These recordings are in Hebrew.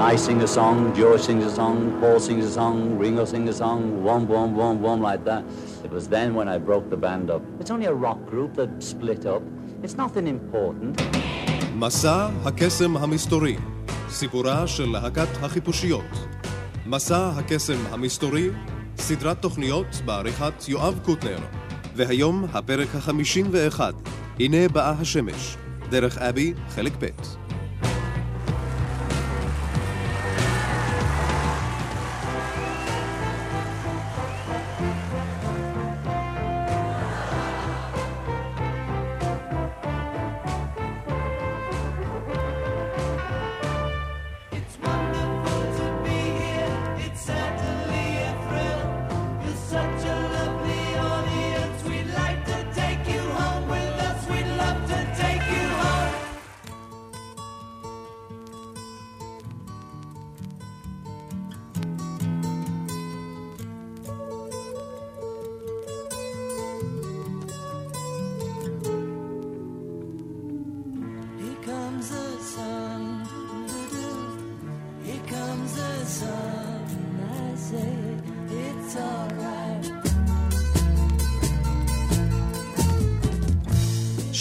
I sing a song, George sings a song, Paul sings a song, Ringo sings a song, one, one, one, one, like that. It was then when I broke the band up. It's only a rock group that split up. It's nothing important. מסע הקסם המסתורי, סיפורה של להקת החיפושיות. מסע הקסם המסתורי, סדרת תוכניות בעריכת יואב קוטנר. והיום הפרק החמישים ואחד, הנה באה השמש, דרך אבי, חלק ב'.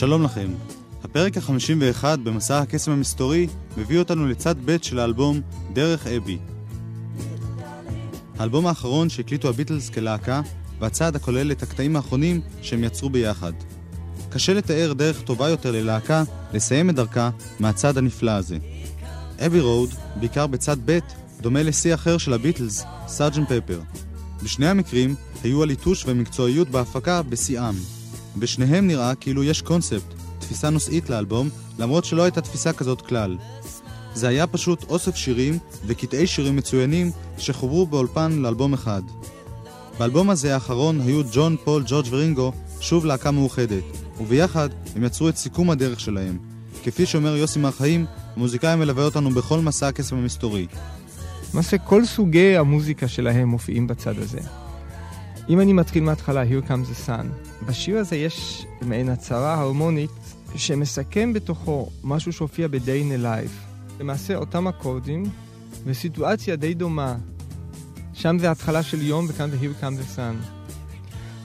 שלום לכם. הפרק ה-51 במסע הקסם המסתורי מביא אותנו לצד ב' של האלבום דרך אבי. האלבום האחרון שהקליטו הביטלס כלהקה, והצד הכולל את הקטעים האחרונים שהם יצרו ביחד. קשה לתאר דרך טובה יותר ללהקה לסיים את דרכה מהצד הנפלא הזה. Abbey Road, בעיקר בצד ב', דומה לשיא אחר של הביטלס, Sergeant Pepper. בשני המקרים היו הליטוש ומקצועיות בהפקה בשיאם. בשניהם נראה כאילו יש קונספט, תפיסה נושאית לאלבום, למרות שלא הייתה תפיסה כזאת כלל. זה היה פשוט אוסף שירים וקטעי שירים מצוינים שחוברו באולפן לאלבום אחד. באלבום הזה האחרון היו ג'ון, פול, ג'ורג' ורינגו שוב להקה מאוחדת, וביחד הם יצרו את סיכום הדרך שלהם. כפי שאומר יוסי מר חיים, המוזיקאי מלווה אותנו בכל מסע הקסם המסתורי. למעשה כל סוגי המוזיקה שלהם מופיעים בצד הזה. אם אני מתחיל מההתחלה, Here Comes the Sun, בשיר הזה יש מעין הצהרה הרמונית שמסכם בתוכו משהו שהופיע ב-Day in a Life. למעשה אותם אקורדים וסיטואציה די דומה. שם זה ההתחלה של יום וכאן זה Here Comes the Sun.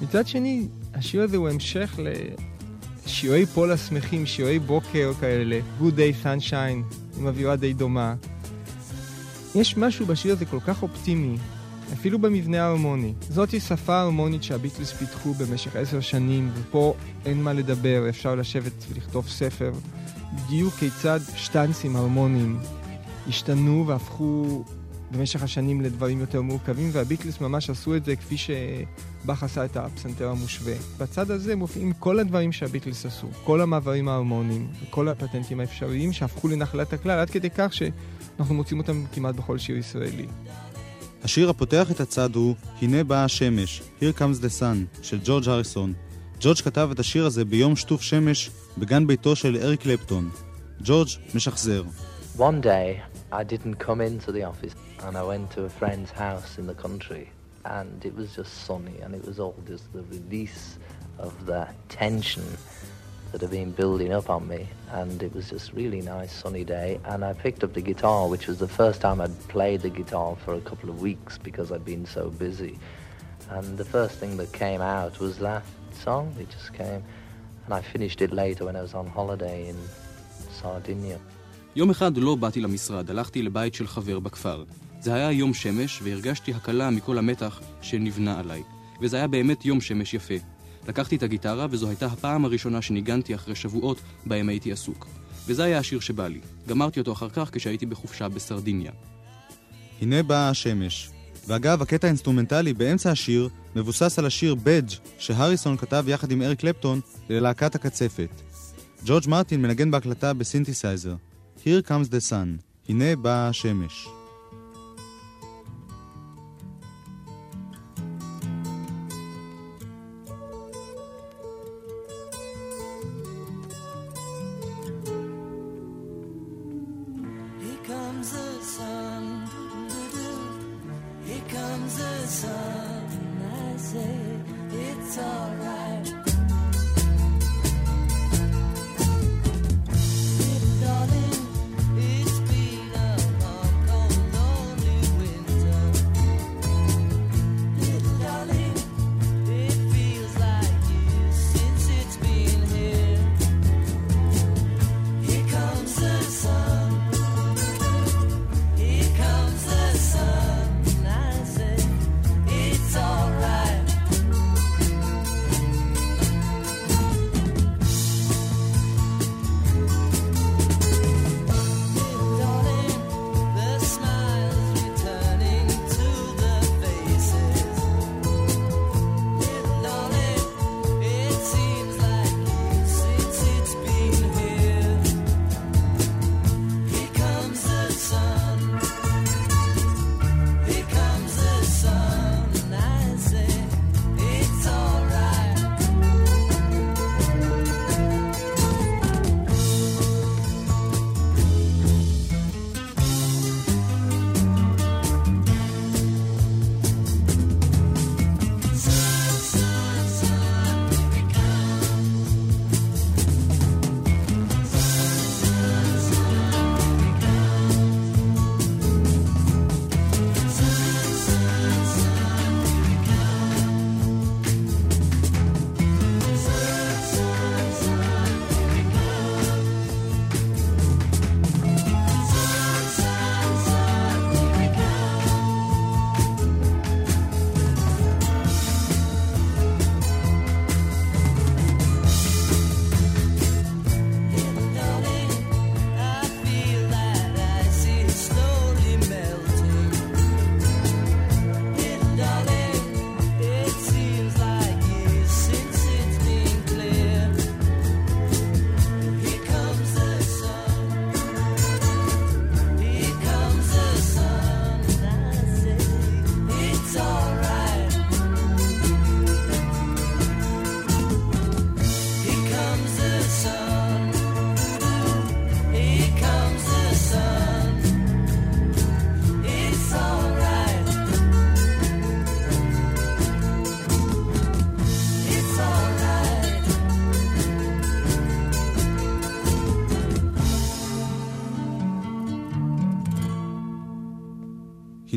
מצד שני, השיר הזה הוא המשך לשירי פול השמחים, שירי בוקר כאלה, Good Day Sunshine, עם אווירה די דומה. יש משהו בשיר הזה כל כך אופטימי, אפילו במבנה ההרמוני. זאתי שפה הרמונית שהביטלס פיתחו במשך עשר שנים, ופה אין מה לדבר, אפשר לשבת ולכתוב ספר. בדיוק כיצד שטנצים הרמוניים השתנו והפכו במשך השנים לדברים יותר מורכבים, והביטלס ממש עשו את זה כפי שבאך עשה את הפסנתר המושווה. בצד הזה מופיעים כל הדברים שהביטלס עשו, כל המעברים ההרמוניים, וכל הפטנטים האפשריים שהפכו לנחלת הכלל, עד כדי כך שאנחנו מוצאים אותם כמעט בכל שיר ישראלי. השיר הפותח את הצד הוא "הנה באה השמש", Here Comes the Sun, של ג'ורג' הריסון. ג'ורג' כתב את השיר הזה ביום שטוף שמש בגן ביתו של אריק קלפטון. ג'ורג' משחזר. One day I didn't come into the office and I went to a friend's house in the country and it was just sunny and it was all just the release of the tension that had been building up on me. And it was just really nice sunny day. And I picked up the guitar, which was the first time I'd played the guitar for a couple of weeks because I'd been so busy. And the first thing that came out was that song. It just came. And I finished it later when I was on holiday in Sardinia. יום אחד לא באתי למשרד, הלכתי לבית של חבר בכפר. זה היה יום שמש, והרגשתי הקלה מכל המתח שנבנה עליי. וזה היה באמת יום שמש יפה. לקחתי את הגיטרה, וזו הייתה הפעם הראשונה שניגנתי אחרי שבועות בהם הייתי עסוק. וזה היה השיר שבא לי. גמרתי אותו אחר כך כשהייתי בחופשה בסרדיניה. הנה באה השמש. ואגב, הקטע האינסטרומנטלי באמצע השיר מבוסס על השיר Badge שהריסון כתב יחד עם אריק קלפטון ללהקת הקצפת. ג'ורג' מרטין מנגן בהקלטה בסינתסייזר. Here comes the sun. הנה באה השמש.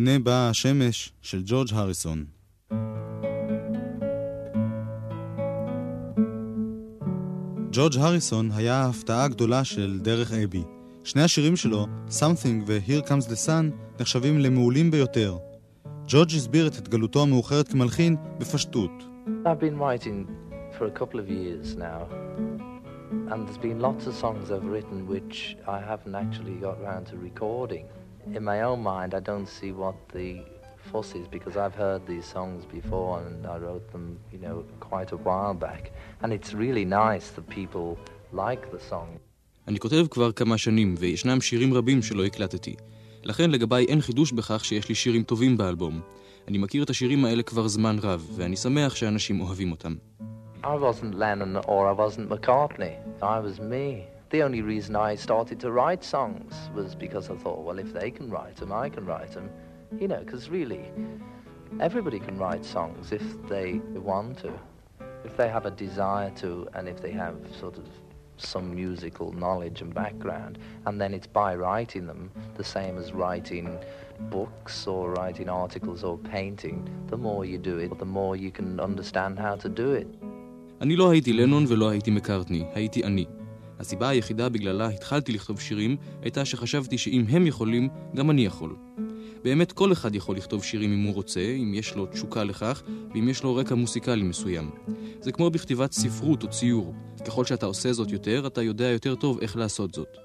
הנה באה השמש של ג'ורג' הריסון. ג'ורג' הריסון היה ההפתעה הגדולה של דרך אבי. שני השירים שלו, Something ו-Here Comes the Sun, נחשבים למעולים ביותר. ג'ורג' הסביר את התגלותו המאוחרת כמלחין בפשטות. And there's been lots of songs I've written which I haven't actually got around to recording. In my own mind, I don't see what the fuss is because I've heard these songs before and I wrote them, you know, quite a while back. And it's really nice that people like the song. אני כותב כבר כמה שנים, וישנם שירים רבים שלא הקלטתי. לכן לגביי אין חידוש בכך שיש לי שירים טובים באלבום. אני מכיר את השירים האלה כבר זמן רב, ואני שמח שאנשים אוהבים אותם. I wasn't Lennon or I wasn't McCartney. I was me. The only reason I started to write songs was because I thought, well, if they can write them, I can write them. You know, because really, everybody can write songs if they want to. If they have a desire to, and if they have sort of some musical knowledge and background, and then it's by writing them, the same as writing books or writing articles or painting, the more you do it, the more you can understand how to do it. אני לא הייתי לנון ולא הייתי מקארטני, הייתי אני. הסיבה היחידה בגללה התחלתי לכתוב שירים הייתה שחשבתי שאם הם יכולים, גם אני יכול. באמת כל אחד יכול לכתוב שירים אם הוא רוצה, אם יש לו תשוקה לכך, ואם יש לו רקע מוסיקלי מסוים. זה כמו בכתיבת ספרות או ציור. ככל שאתה עושה זאת יותר, אתה יודע יותר טוב איך לעשות זאת.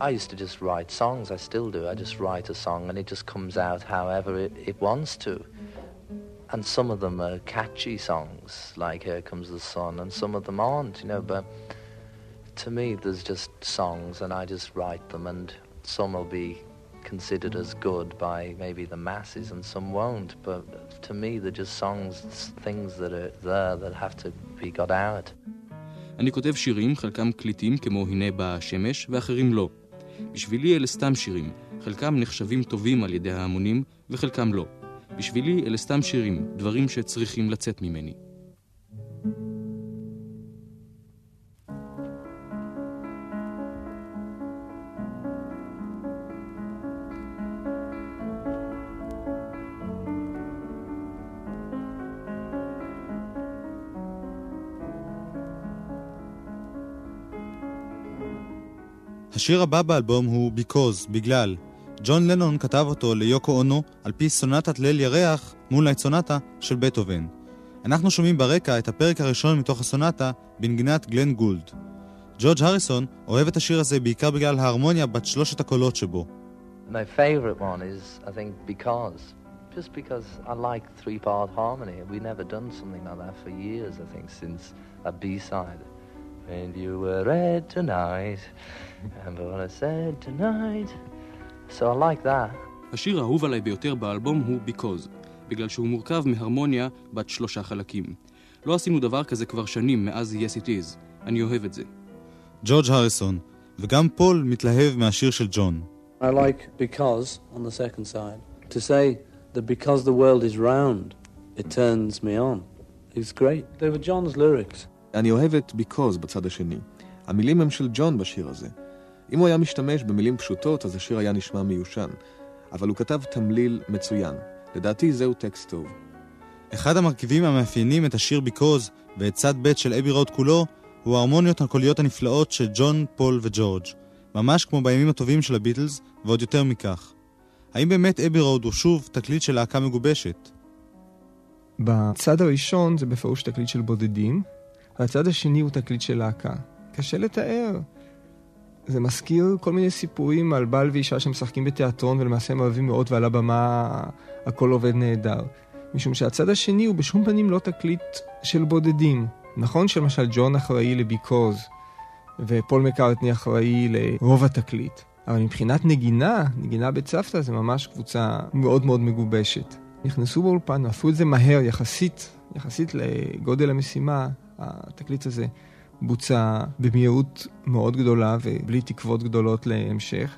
I used to just write songs, I still do. I just write a song and it just comes out however it, it wants to. And some of them are catchy songs, like Here Comes the Sun, and some of them aren't, you know, but to me there's just songs and I just write them and some will be considered as good by maybe the masses and some won't, but to me they're just songs, things that are there that have to be got out. אני כותב שירים, חלקם קליטים כמו הנה באה השמש, ואחרים לא. בשבילי אלה סתם שירים, חלקם נחשבים טובים על ידי ההמונים, וחלקם לא. בשבילי אלה סתם שירים, דברים שצריכים לצאת ממני. השיר הבא באלבום הוא Because, בגלל. ג'ון לנון כתב אותו ליוקו אונו על פי סונטת ליל ירח מול סונטה של בטהובן. אנחנו שומעים ברקע את הפרק הראשון מתוך הסונטה בנגינת גלן גולד. ג'ורג' הריסון אוהב את השיר הזה בעיקר בגלל ההרמוניה בת שלושת הקולות שבו. My favorite one is, I think, Because. Just because I like three-part harmony. We've never done something like that for years, I think, since a B-side. And you were red tonight, and what I said tonight. So I like that. השיר האהוב עליי ביותר באלבום הוא Because, בגלל שהוא מורכב מהרמוניה בת שלושה חלקים. לא עשינו דבר כזה כבר שנים מאז Yes It Is. אני אוהב את זה. ג'ורג' הריסון, וגם פול מתלהב מהשיר של ג'ון. I like because on the second side. To say that because the world is round, it turns me on. It's great. They were John's lyrics. אני אוהב את Because בצד השני. המילים הם של ג'ון בשיר הזה. אם הוא היה משתמש במילים פשוטות, אז השיר היה נשמע מיושן. אבל הוא כתב תמליל מצוין. לדעתי זהו טקסט טוב. אחד המרכיבים המאפיינים את השיר Because ואת צד ב' של Abbey Road כולו, הוא ההרמוניות הקוליות הנפלאות של ג'ון, פול וג'ורג'. ממש כמו בימים הטובים של הביטלס, ועוד יותר מכך. האם באמת אבי רוד הוא שוב תקליט של להקה מגובשת? בצד הראשון זה בפירוש תקליט של בודדים, והצד השני הוא תקליט של להקה. קשה לתאר. זה מזכיר כל מיני סיפורים על בעל ואישה שמשחקים בתיאטרון ולמעשה הם אוהבים מאוד ועל הבמה הכל עובד נהדר. משום שהצד השני הוא בשום פנים לא תקליט של בודדים. נכון שלמשל ג'ון אחראי לביקוז ופול מקארטני אחראי לרוב התקליט, אבל מבחינת נגינה, נגינה בצוותא זה ממש קבוצה מאוד מאוד מגובשת. נכנסו באולפן, עשו את זה מהר יחסית, יחסית לגודל המשימה, התקליט הזה בוצע במהירות מאוד גדולה ובלי תקוות גדולות להמשך.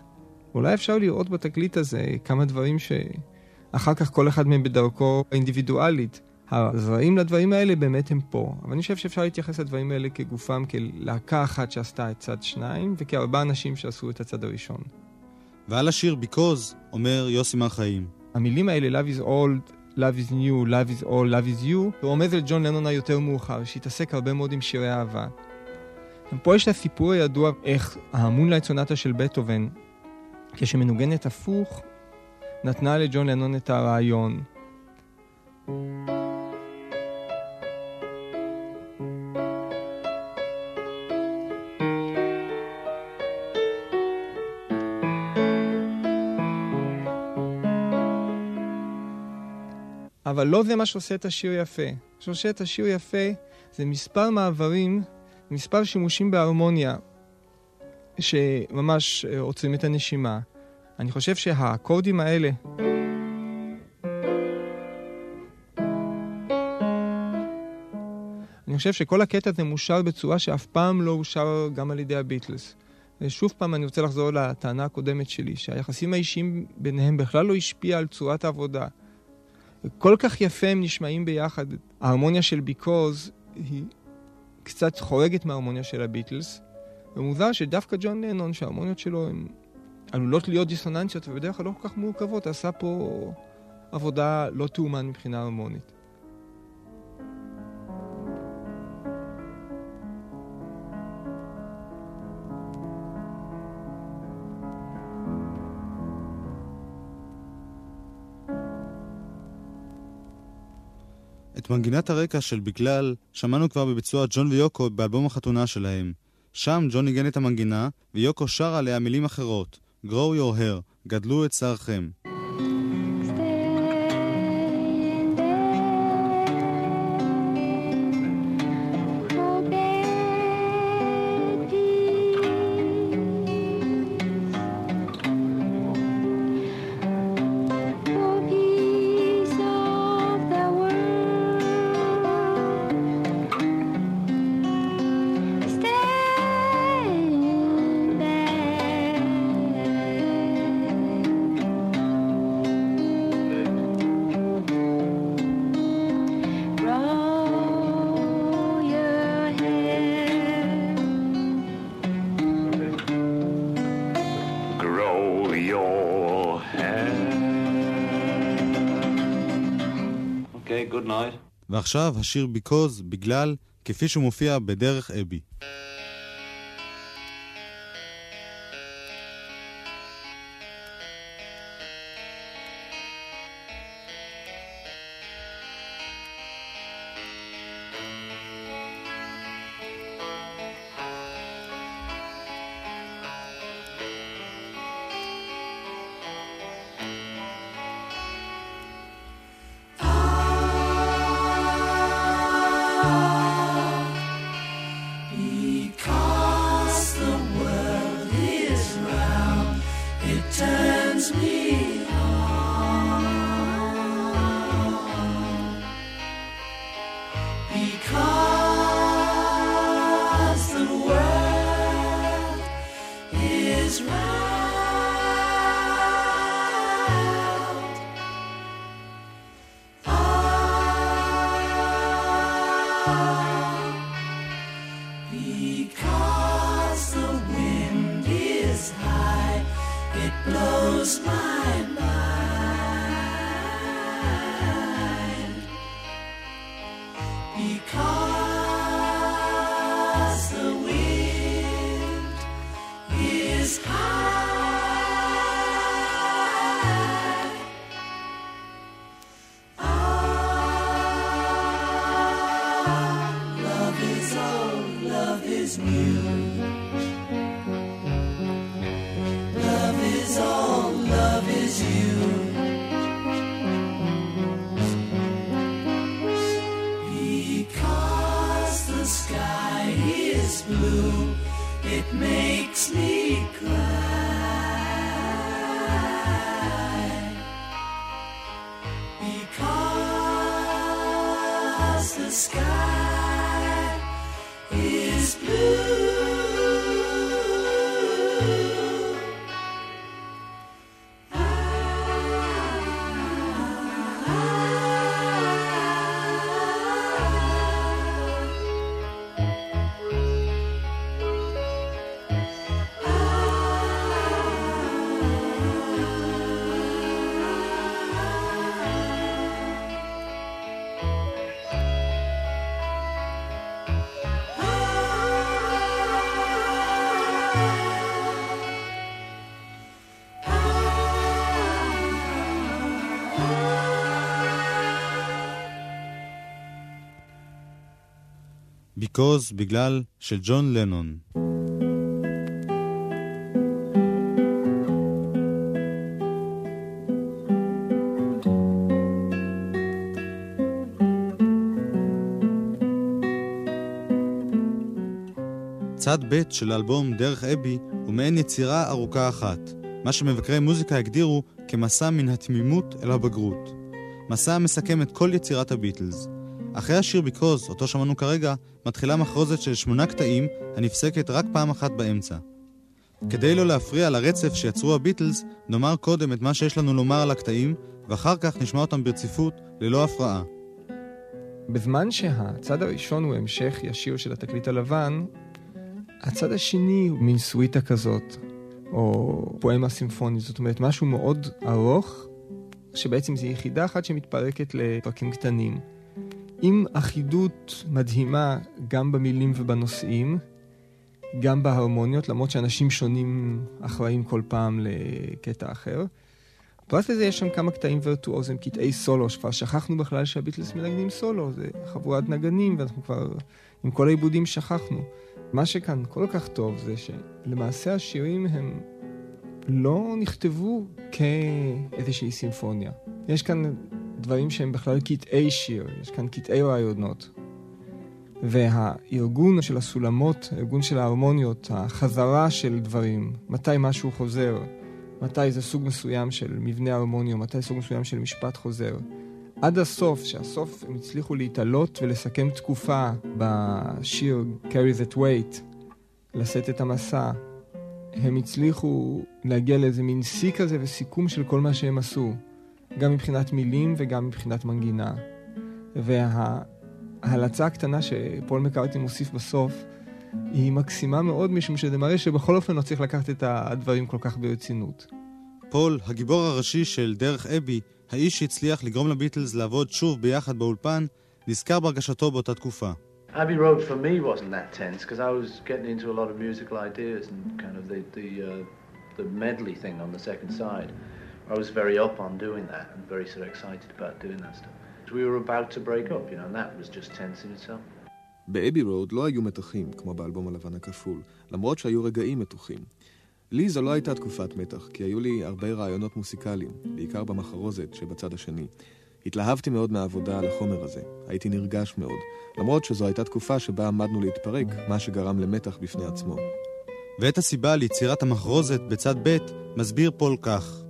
אולי אפשר לראות בתקליט הזה כמה דברים שאחר כך כל אחד מהם בדרכו האינדיבידואלית. הזרעים לדברים האלה באמת הם פה, אבל אני חושב שאפשר להתייחס לדברים האלה כגופם כלהקה אחת שעשתה את צד שניים, וכארבעה אנשים שעשו את הצד הראשון. ועל השיר Because אומר יוסי מר חיים. המילים האלה, Love is old, Love is new, Love is all, Love is you, רומז אל ג'ון לנון היותר מאוחר, שהתעסק הרבה מאוד עם שירי אהבה. פה יש את הסיפור הידוע איך המונלייט סונטה של בטהובן, כשמנוגנת הפוך, נתנה לג'ון לנון את הרעיון. אבל לא זה מה שעושה את השיר יפה. מה שעושה את השיר יפה זה מספר מעברים, מספר שימושים בהרמוניה, שממש אה, עוצרים את הנשימה. אני חושב שהאקורדים האלה... אני חושב שכל הקטע הזה מושר בצורה שאף פעם לא אושר גם על ידי הביטלס. ושוב פעם אני רוצה לחזור לטענה הקודמת שלי, שהיחסים האישיים ביניהם בכלל לא השפיע על צורת העבודה. כל כך יפה הם נשמעים ביחד. ההרמוניה של ביקוז היא קצת חורגת מההרמוניה של הביטלס, ומוזר שדווקא ג'ון לנון, שההרמוניות שלו הן עלולות להיות דיסוננציות ובדרך כלל לא כל כך מורכבות, עשה פה עבודה לא תאומן מבחינה הרמונית. את מנגינת הרקע של בגלל שמענו כבר בביצוע ג'ון ויוקו באלבום החתונה שלהם. שם ג'ון ניגן את המנגינה, ויוקו שר עליה מילים אחרות, grow your hair, גדלו את שערכם. ועכשיו השיר Because בגלל, כפי שהוא מופיע בדרך אבי. Because בגלל של ג'ון לנון. צד ב' של האלבום דרך אבי הוא מעין יצירה ארוכה אחת, מה שמבקרי מוזיקה הגדירו כמסע מן התמימות אל הבגרות. מסע המסכם את כל יצירת הביטלס. אחרי השיר ביקוז, אותו שמענו כרגע, מתחילה מחרוזת של שמונה קטעים, הנפסקת רק פעם אחת באמצע. כדי לא להפריע לרצף שיצרו הביטלס, נאמר קודם את מה שיש לנו לומר על הקטעים, ואחר כך נשמע אותם ברציפות, ללא הפרעה. בזמן שהצד הראשון הוא המשך ישיר של התקליט הלבן, הצד השני הוא מין סוויטה כזאת, או פואמה סימפונית, זאת אומרת משהו מאוד ארוך, שבעצם זו יחידה אחת שמתפרקת לפרקים קטנים. עם אחידות מדהימה גם במילים ובנושאים, גם בהרמוניות, למרות שאנשים שונים אחראים כל פעם לקטע אחר. פרט לזה יש שם כמה קטעים וירטואוזים, קטעי סולו, שכבר שכחנו בכלל שהביטלס מנגנים סולו, זה חבורת נגנים, ואנחנו כבר עם כל העיבודים שכחנו. מה שכאן כל כך טוב זה שלמעשה השירים הם לא נכתבו כאיזושהי סימפוניה. יש כאן דברים שהם בכלל קטעי שיר, יש כאן קטעי רעיונות. והארגון של הסולמות, הארגון של ההרמוניות, החזרה של דברים, מתי משהו חוזר, מתי זה סוג מסוים של מבנה הרמוניו, מתי סוג מסוים של משפט חוזר. עד הסוף, שהסוף הם הצליחו להתעלות ולסכם תקופה בשיר Carry That Weight, לשאת את המסע. הם הצליחו להגיע לאיזה מין שיא כזה וסיכום של כל מה שהם עשו, גם מבחינת מילים וגם מבחינת מנגינה. וההלצה הקטנה שפול מקארטי מוסיף בסוף, היא מקסימה מאוד משום שזה מראה שבכל אופן לא צריך לקחת את הדברים כל כך ברצינות. פול, הגיבור הראשי של דרך אבי, האיש שהצליח לגרום לביטלס לעבוד שוב ביחד באולפן, נזכר בהרגשתו באותה תקופה. Abbey Road for me wasn't that tense because I was getting into a lot of musical ideas and kind of the the, uh, the medley thing on the second side. I was very up on doing that and very sort of excited about doing that stuff. We were about to break up, you know, and that was just tense in itself. באבי רוד לא היו מתחים, כמו באלבום הלבן הכפול, למרות שהיו רגעים מתוחים. לי זו לא הייתה תקופת מתח, כי היו לי הרבה רעיונות מוסיקליים, בעיקר במחרוזת שבצד השני. התלהבתי מאוד מהעבודה על החומר הזה, הייתי נרגש מאוד, למרות שזו הייתה תקופה שבה עמדנו להתפרק, מה שגרם למתח בפני עצמו. ואת הסיבה ליצירת המחרוזת בצד ב' מסביר פול כך.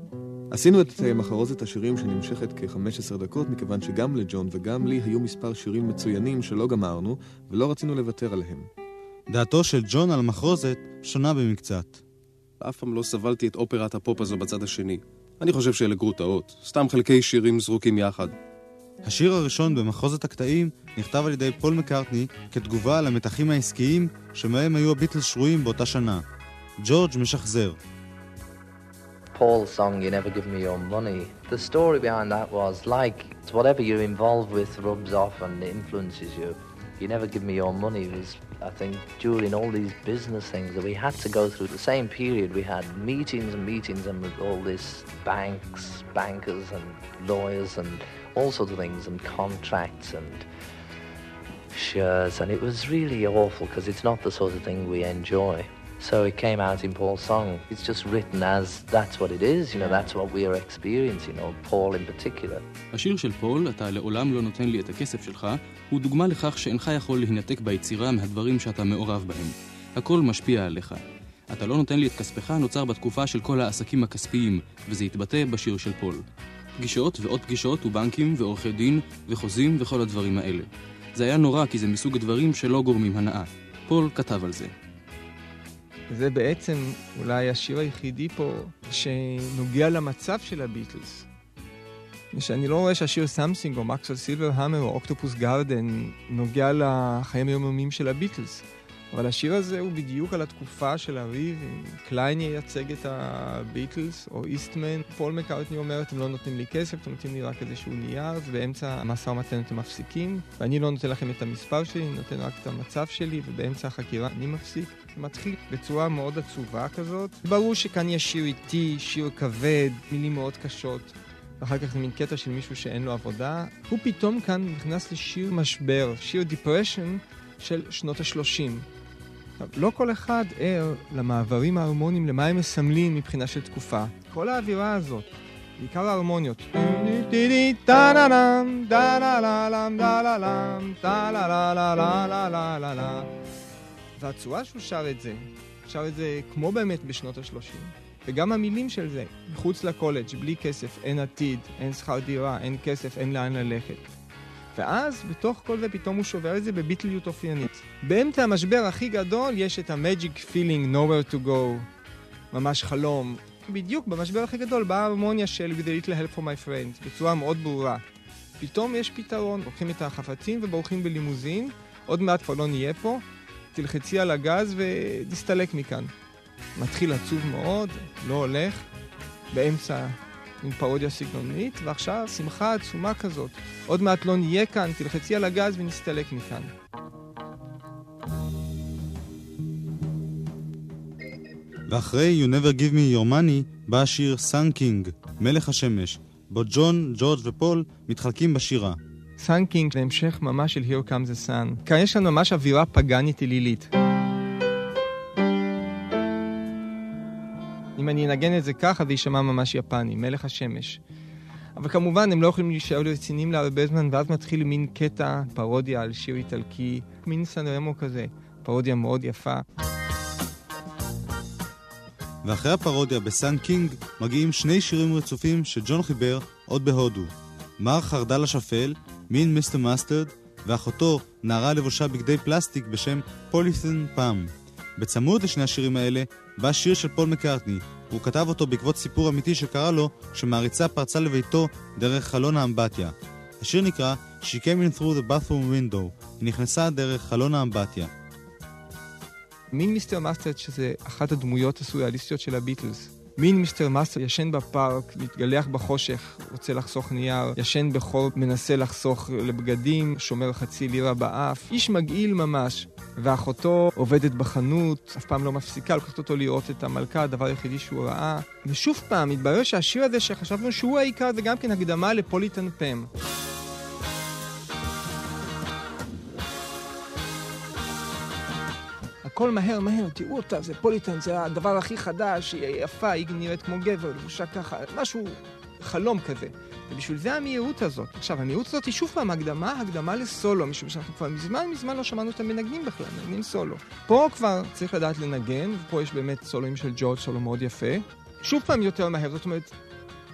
עשינו את מחרוזת השירים שנמשכת כ-15 דקות, מכיוון שגם לג'ון וגם לי היו מספר שירים מצוינים שלא גמרנו, ולא רצינו לוותר עליהם. דעתו של ג'ון על המחרוזת שונה במקצת. אף פעם לא סבלתי את אופרת הפופ הזו בצד השני. אני חושב שאלה גרוטאות, סתם חלקי שירים זרוקים יחד. השיר הראשון במחוזת הקטעים נכתב על ידי פול מקארטני כתגובה על המתחים העסקיים שמהם היו הביטלס שרויים באותה שנה. ג'ורג' משחזר. Paul's song, You Never Give Me Your Money, the story behind that was like whatever you're involved with rubs off and influences you. You Never Give Me Your Money was, I think, during all these business things that we had to go through the same period. We had meetings and meetings and all this banks, bankers and lawyers and all sorts of things and contracts and shares and it was really awful because it's not the sort of thing we enjoy. So it came out in Paul's song. It's just written as that's what it is, you know, that's what we are experiencing, or Paul in particular. השיר של פול, אתה לעולם לא נותן לי את הכסף שלך, הוא דוגמה לכך שאינך יכול להינתק ביצירה מהדברים שאתה מעורב בהם. הכל משפיע עליך. אתה לא נותן לי את כספך נוצר בתקופה של כל העסקים הכספיים, וזה התבטא בשיר של פול. פגישות ועוד פגישות ובנקים ועורכי דין וחוזים וכל הדברים האלה. זה היה נורא כי זה מסוג הדברים שלא גורמים הנאה. פול כתב על זה. זה בעצם אולי השיר היחידי פה שנוגע למצב של הביטלס. ושאני לא רואה שהשיר Something או Maxwell's Silver Hammer או Octopus's Garden נוגע לחיים היומיומיים של הביטלס. אבל השיר הזה הוא בדיוק על התקופה של הריב, אם קליין ייצג את הביטלס, או איסטמן. פול מקארטני אומר, אתם לא נותנים לי כסף, אתם נותנים לי רק איזשהו נייר, ובאמצע המשא ומתן אתם מפסיקים, ואני לא נותן לכם את המספר שלי, אני נותן רק את המצב שלי, ובאמצע החקירה אני מפסיק. זה מתחיל בצורה מאוד עצובה כזאת. ברור שכאן יש שיר איטי, שיר כבד, מילים מאוד קשות. ואחר כך זה מין קטע של מישהו שאין לו עבודה. הוא פתאום כאן נכנס לשיר משבר, שיר depression, של שנות ה-30. לא כל אחד ער למעברים ההרמוניים, למה הם מסמלים מבחינה של תקופה. כל האווירה הזאת, בעיקר ההרמוניות. והצורה שהוא שר את זה, שר את זה כמו באמת בשנות ה-30. וגם המילים של זה, מחוץ לקולג', בלי כסף, אין עתיד, אין שכר דירה, אין כסף, אין לאן ללכת. ואז בתוך כל זה פתאום הוא שובר את זה בביטליות אופיינית. באמצע המשבר הכי גדול יש את ה-magic feeling nowhere to go, ממש חלום. בדיוק במשבר הכי גדול באה ההרמוניה של with a little help for my friends, בצורה מאוד ברורה. פתאום יש פתרון, לוקחים את החפצים ובורחים בלימוזין, עוד מעט כבר לא נהיה פה, תלחצי על הגז ונסתלק מכאן. מתחיל עצוב מאוד, לא הולך, באמצע עם פרודיה סגנונית, ועכשיו שמחה עצומה כזאת. עוד מעט לא נהיה כאן, תלחצי על הגז ונסתלק מכאן. ואחרי You Never Give Me Your Money בא השיר Sun King, מלך השמש, בו ג'ון, ג'ורג' ופול מתחלקים בשירה. Sun King זה המשך ממש של Here Comes the Sun. כאן יש לנו ממש אווירה פגאנית אלילית. אם אני אנגן את זה ככה, זה יישמע ממש יפני, מלך השמש. אבל כמובן, הם לא יכולים להישאר רציניים להרבה זמן, ואז מתחיל מין קטע, פרודיה על שיר איטלקי, מין סן רמו כזה, פרודיה מאוד יפה. ואחרי הפרודיה ב Sun King מגיעים שני שירים רצופים שג'ון חיבר עוד בהודו. מר חרדל השפל, Mean Mister Mustard, ואחותו, נערה לבושה בגדי פלסטיק בשם Polythene Pam. בצמוד לשני השירים האלה בא שיר של פול מקארטני. הוא כתב אותו בעקבות סיפור אמיתי שקרה לו כשמעריצה פרצה לביתו דרך חלון האמבטיה. השיר נקרא She came in through the bathroom window. היא נכנסה דרך חלון האמבטיה. Mean Mister Mustard שזה אחת הדמויות הסוריאליסטיות של הביטלס. Mean Mister Mustard ישן בפארק, מתגלח בחושך, רוצה לחסוך נייר, ישן בחור, מנסה לחסוך לבגדים, שומר חצי לירה באף, איש מגעיל ממש. ואחותו עובדת בחנות, אף פעם לא מפסיקה, לוקחת אותו לראות את המלכה, הדבר היחידי שהוא ראה. ושוב פעם, מתברר שהשיר הזה שחשבנו שהוא העיקר זה גם כן הקדמה לפוליטן פם. הכל מהר מהר, תראו אותה, זה פוליטן, זה הדבר הכי חדש, היא יפה, היא נראית כמו גבר, לבושה ככה, משהו, חלום כזה. ובשביל זה המהירות הזאת. עכשיו, המהירות הזאת היא שוב פעם הקדמה, הקדמה לסולו, משום שאנחנו כבר מזמן מזמן לא שמענו את המנגנים בכלל, מנגנים סולו. פה כבר צריך לדעת לנגן, ופה יש באמת סולוים של ג'ורג', סולו מאוד יפה. שוב פעם יותר מהר, זאת אומרת,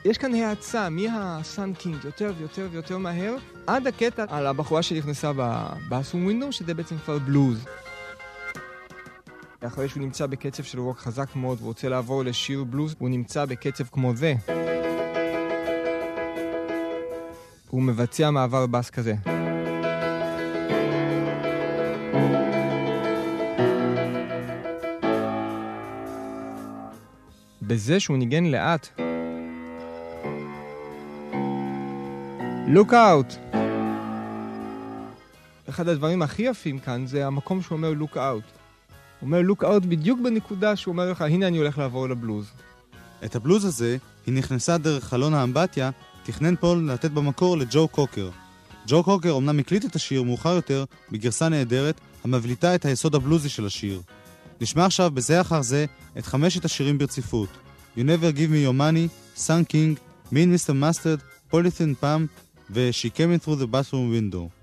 יש כאן האצה מה Sun King יותר ויותר ויותר מהר, עד הקטע על הבחורה שנכנסה ב bathroom window, שזה בעצם כבר בלוז. אחרי שהוא נמצא בקצב של רוק חזק מאוד ורוצה לעבור לשיר בלוז, הוא נמצא בקצב כמו זה. הוא מבצע מעבר בס כזה. בזה שהוא ניגן לאט. Look out! אחד הדברים הכי יפים כאן זה המקום שהוא אומר look out. אומר look out בדיוק בנקודה שהוא אומר לך, הנה אני הולך לעבור לבלוז. את הבלוז הזה היא נכנסה דרך חלון האמבטיה תכנן פול לתת במקור לג'ו קוקר. ג'ו קוקר אמנם הקליט את השיר מאוחר יותר בגרסה נהדרת המבליטה את היסוד הבלוזי של השיר. נשמע עכשיו בזה אחר זה את חמשת השירים ברציפות You Never Give Me Your Money, Sun King, Mean Mr. Mustard, Polythene Palm ו-She Came In Through the Bathroom Window.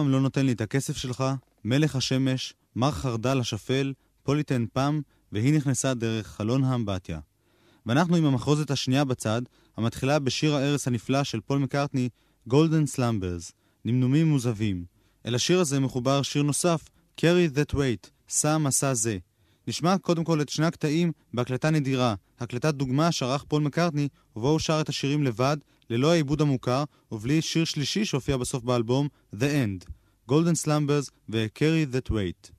פעם לא נותן לי את הכסף שלך, מלך השמש, מר חרדל השפל, Polythene Pam, והיא נכנסה דרך חלון האמבטיה. ואנחנו עם המחרוזת השנייה בצד, המתחילה בשיר הערש הנפלא של פול מקארטני, Golden Slumbers, נמנומים מוזהבים. אל השיר הזה מחובר שיר נוסף, Carry That Weight, שא משא זה. נשמע קודם כל את שני הקטעים בהקלטה נדירה, הקלטת דוגמה שערך פול מקארטני, ובו הוא שר את השירים לבד, ללא העיבוד המוכר, ובלי שיר שלישי שהופיע בסוף באלבום, The End, Golden Slumbers ו-Carry That Weight.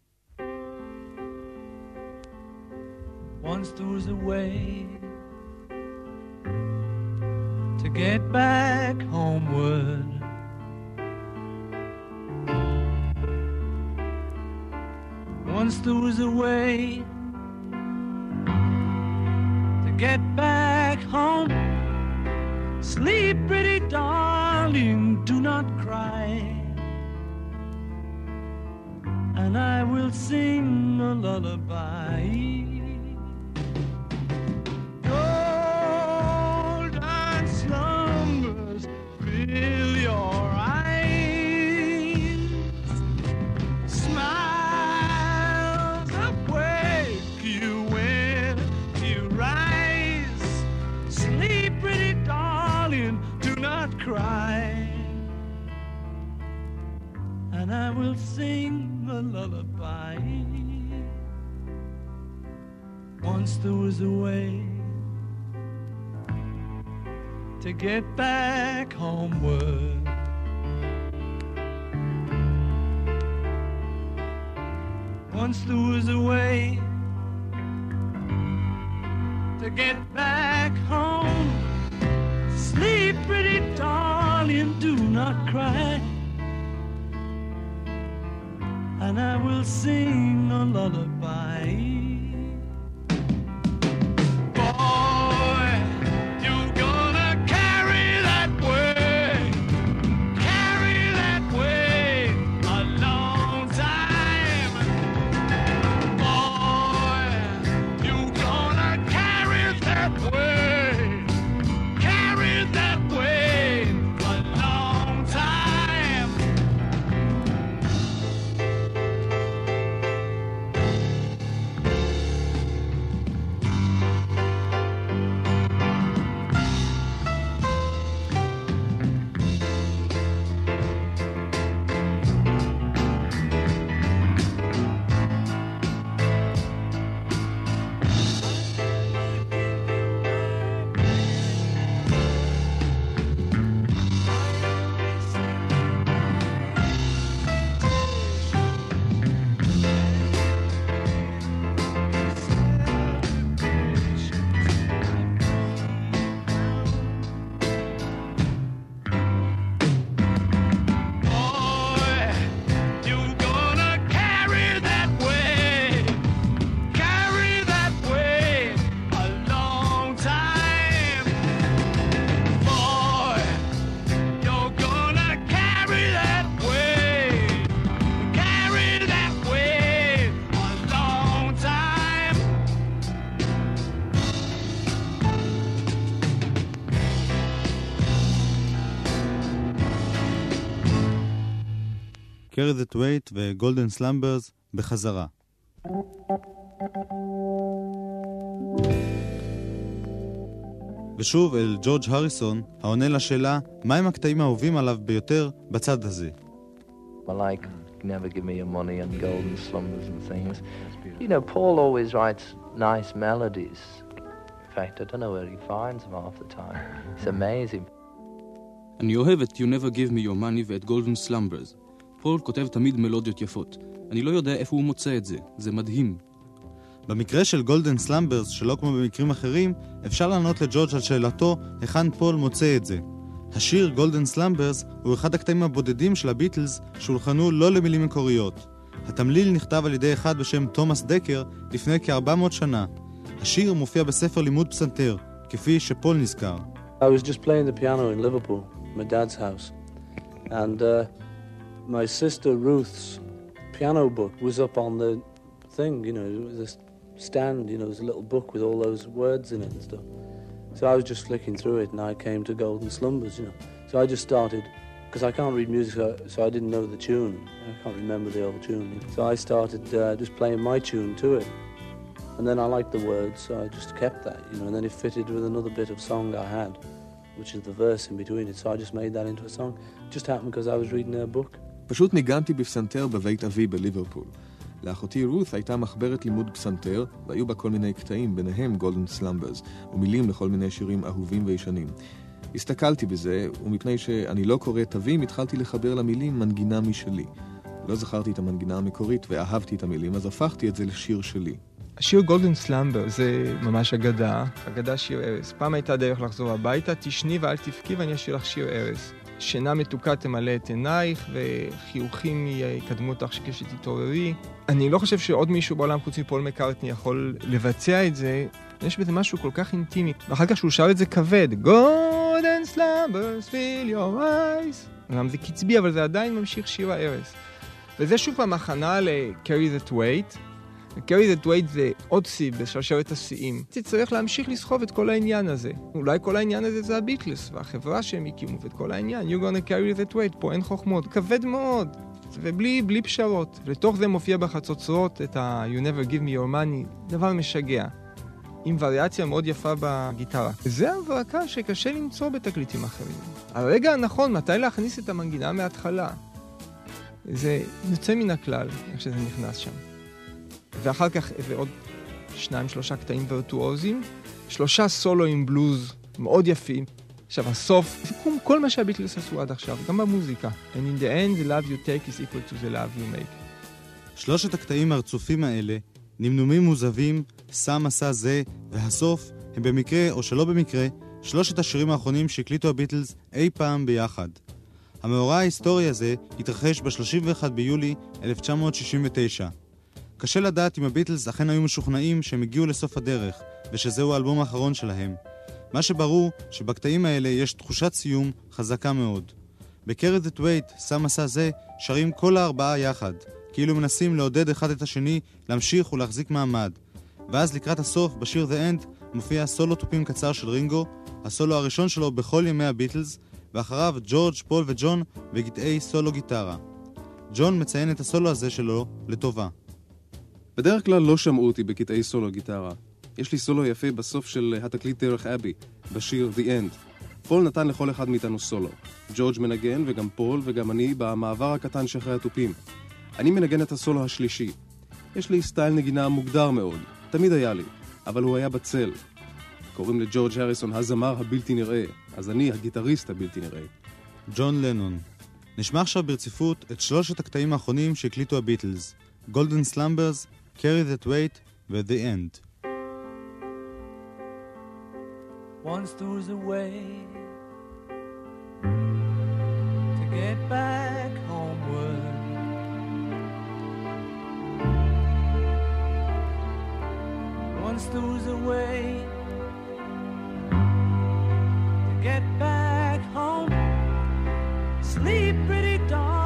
Once there was a way to get back homeward Once there was a way to get back home. Sleep, pretty darling, do not cry. And I will sing a lullaby. Will sing a lullaby. Once there was a way to get back homeward. Once there was a way to get back home. Sleep, pretty darling, do not cry. And I will sing a lullaby. קרי דת וייט וגולדן סלמברס בחזרה. ושוב אל ג'ורג' הריסון, העונה לשאלה מהם הקטעים האהובים עליו ביותר בצד הזה. Like Never Give Me Your Money and Golden Slumbers and things. You know, Paul always writes nice melodies. In fact, I don't know where he finds them half the time. It's amazing. אני אוהב את You Never Give Me Your Money ואת Golden Slumbers. פול כותב תמיד מלודיות יפות. אני לא יודע איפה הוא מוצא את זה, זה מדהים. במקרה של Golden Slumbers, שלא כמו במקרים אחרים, אפשר לענות לג'ורג' על שאלתו היכן פול מוצא את זה. השיר Golden Slumbers הוא אחד הקטעים הבודדים של הביטלס שהולחנו לא למילים מקוריות. התמליל נכתב על ידי אחד בשם תומאס דקר לפני כ-400 שנה. השיר מופיע בספר לימוד פסנתר, כפי שפול נזכר. I was just playing the piano in Liverpool, my dad's house, and uh, my sister Ruth's piano book was up on the thing, you know, a stand, you know, it was a little book with all those words in it and stuff. So I was just flicking through it and I came to Golden Slumbers, you know. So I just started, because I can't read music, so, so, I didn't know the tune. I can't remember the old tune. So I started uh, just playing my tune to it. And then I liked the words, so I just kept that, you know, and then it fitted with another bit of song I had, which is the verse in between it. So I just made that into a song. It just happened because I was reading their book. פשוט ניגנתי בפסנתר בבית אבי בליברפול. לאחותי רות הייתה מחברת לימוד פסנתר, והיו בה כל מיני קטעים, ביניהם Golden Slumbers, ומילים לכל מיני שירים אהובים וישנים. הסתכלתי בזה, ומפני שאני לא קורא תווים, התחלתי לחבר למילים מנגינה משלי. לא זכרתי את המנגינה המקורית ואהבתי את המילים, אז הפכתי את זה לשיר שלי. השיר גולדן סלמבר זה ממש אגדה, אגדה שיר ארז. פעם הייתה דרך לחזור הביתה, תשני ואל תבכי ואני אשאיר לך שיר ארז. שינה מתוקה תמלא את עינייך, וחיוכים יקדמו אותך כשתתעוררי. אני לא חושב שעוד מישהו בעולם חוץ מפול מקארטני יכול לבצע את זה. יש בזה משהו כל כך אינטימי. ואחר כך שהוא שר את זה כבד, Golden slumbers fill your eyes. גם זה קצבי, אבל זה עדיין ממשיך שיר הארס. וזה שוב פעם הכנה ל-carry that weight. Carry that weight זה עוד שיא בשרשרת השיאים. תצטרך להמשיך לסחוב את כל העניין הזה. אולי כל העניין הזה זה הביטלס והחברה שהם הקימו ואת כל העניין. You're gonna carry that weight, פה אין חוכמות. כבד מאוד. ובלי בלי פשרות. לתוך זה מופיע בחצוצרות את ה- You never give me your money, דבר משגע. עם וריאציה מאוד יפה בגיטרה. זה הברקה שקשה למצוא בתקליטים אחרים. הרגע הנכון מתי להכניס את המנגינה מההתחלה. זה יוצא מן הכלל, איך שזה נכנס שם. ואחר כך איזה עוד שניים, שלושה קטעים וירטואוזיים, שלושה סולואים בלוז מאוד יפים. עכשיו, הסוף, סיכום כל מה שהביטלס עשו עד עכשיו, גם במוזיקה. And in the end, the love you take is equal to the love you make. שלושת הקטעים הרצופים האלה, נמנומים מוזבים, סם עשה זה, והסוף, הם במקרה או שלא במקרה, שלושת השירים האחרונים שהקליטו הביטלס אי פעם ביחד. המאורע ההיסטורי הזה התרחש ב-31 ביולי 1969. קשה לדעת אם הביטלס אכן היו משוכנעים שהם הגיעו לסוף הדרך, ושזהו האלבום האחרון שלהם. מה שברור, שבקטעים האלה יש תחושת סיום חזקה מאוד. ב-Carry That Weight, סם עשה זה, שרים כל הארבעה יחד, כאילו מנסים לעודד אחד את השני להמשיך ולהחזיק מעמד. ואז לקראת הסוף, בשיר The End, מופיע סולו תופים קצר של רינגו, הסולו הראשון שלו בכל ימי הביטלס, ואחריו ג'ורג', פול וג'ון בקטעי סולו גיטרה. ג'ון מציין את הסולו הזה שלו לטובה. בדרך כלל לא שמעו אותי בקטעי סולו גיטרה. יש לי סולו יפה בסוף של התקליט דרך אבי, בשיר The End. פול נתן לכל אחד מאיתנו סולו. ג'ורג' מנגן, וגם פול, וגם אני, במעבר הקטן שאחרי התופים. אני מנגן את הסולו השלישי. יש לי סטייל נגינה מוגדר מאוד, תמיד היה לי, אבל הוא היה בצל. קוראים לג'ורג' הריסון הזמר הבלתי נראה, אז אני הגיטריסט הבלתי נראה. ג'ון לנון. נשמע עכשיו ברציפות את שלושת הקטעים האחרונים שהקליטו הביטלס, Golden Slumbers, Carry That Weight ו-The End. Once there was a way to get back homeward. Once there was a way to get back home. Sleep, pretty darling,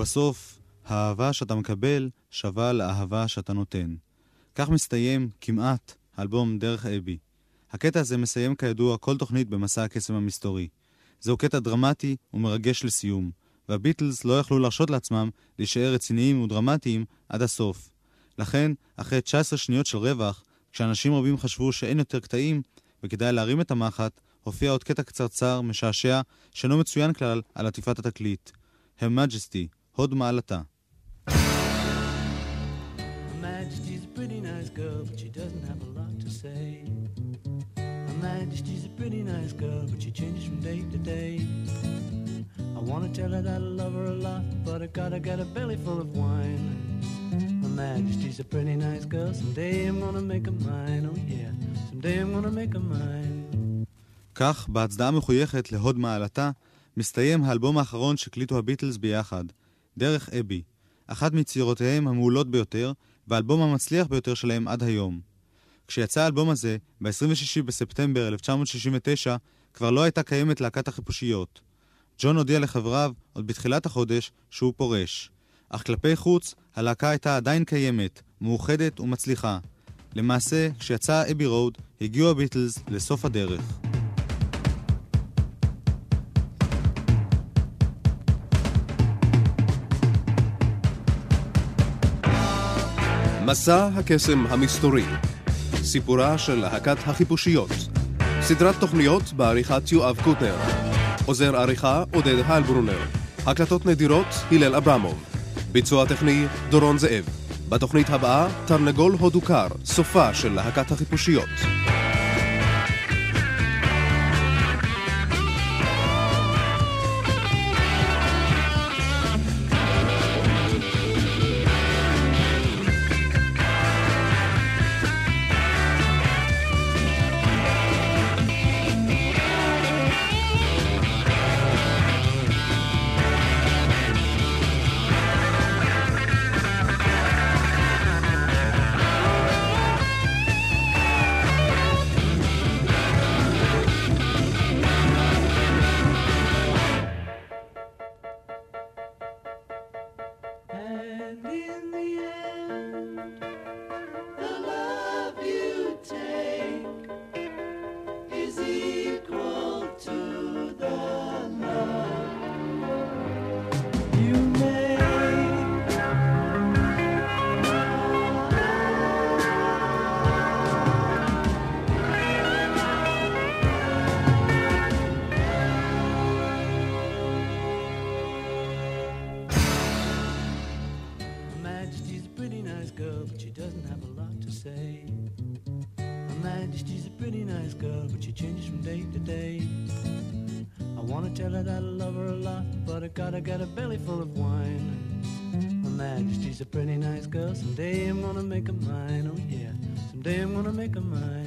ובסוף, האהבה שאתה מקבל שווה לאהבה שאתה נותן. כך מסתיים, כמעט, האלבום דרך אבי. הקטע הזה מסיים כידוע כל תוכנית במסע הקסם המסתורי. זהו קטע דרמטי ומרגש לסיום, והביטלס לא יכלו להרשות לעצמם להישאר רציניים ודרמטיים עד הסוף. לכן, אחרי 19 שניות של רווח, כשאנשים רבים חשבו שאין יותר קטעים, וכדאי להרים את המחט, הופיע עוד קטע קצרצר, משעשע, שאינו מצוין כלל על עטיפת התקליט. Her Majesty, הוד מעלתה. Majesty's a pretty nice girl, but she doesn't have a lot to say. Her Majesty's a pretty nice girl, but she changes from day to day. I wanna tell her that I love her a lot, but I gotta get a belly full of wine. Her Majesty's a pretty nice girl, someday I'm gonna make her mine, oh yeah, someday I'm gonna make her mine. כך, בהצדעה מחויכת להוד מעלתה, מסתיים האלבום האחרון שהקליטו הביטלס ביחד, דרך אבי, אחת מיצירותיהם המעולות ביותר, והאלבום המצליח ביותר שלהם עד היום. כשיצא האלבום הזה, ב-26 בספטמבר 1969, כבר לא הייתה קיימת להקת החיפושיות. ג'ון הודיע לחבריו, עוד בתחילת החודש, שהוא פורש. אך כלפי חוץ, הלהקה הייתה עדיין קיימת, מאוחדת ומצליחה. למעשה, כשיצא אבי רוד, הגיעו הביטלס לסוף הדרך. מסע הקסם המסתורי, סיפורה של להקת החיפושיות, סדרת תוכניות בעריכת יואב קוטנר, עוזר עריכה עודד היילברונר, הקלטות נדירות הלל אברמוב, ביצוע טכני דורון זאב. בתוכנית הבאה, תרנגול הודו קר, סופה של להקת החיפושיות. Gotta a belly full of wine. Her Majesty's a pretty nice girl, someday I'm gonna make her mine, oh yeah, someday I'm gonna make her mine.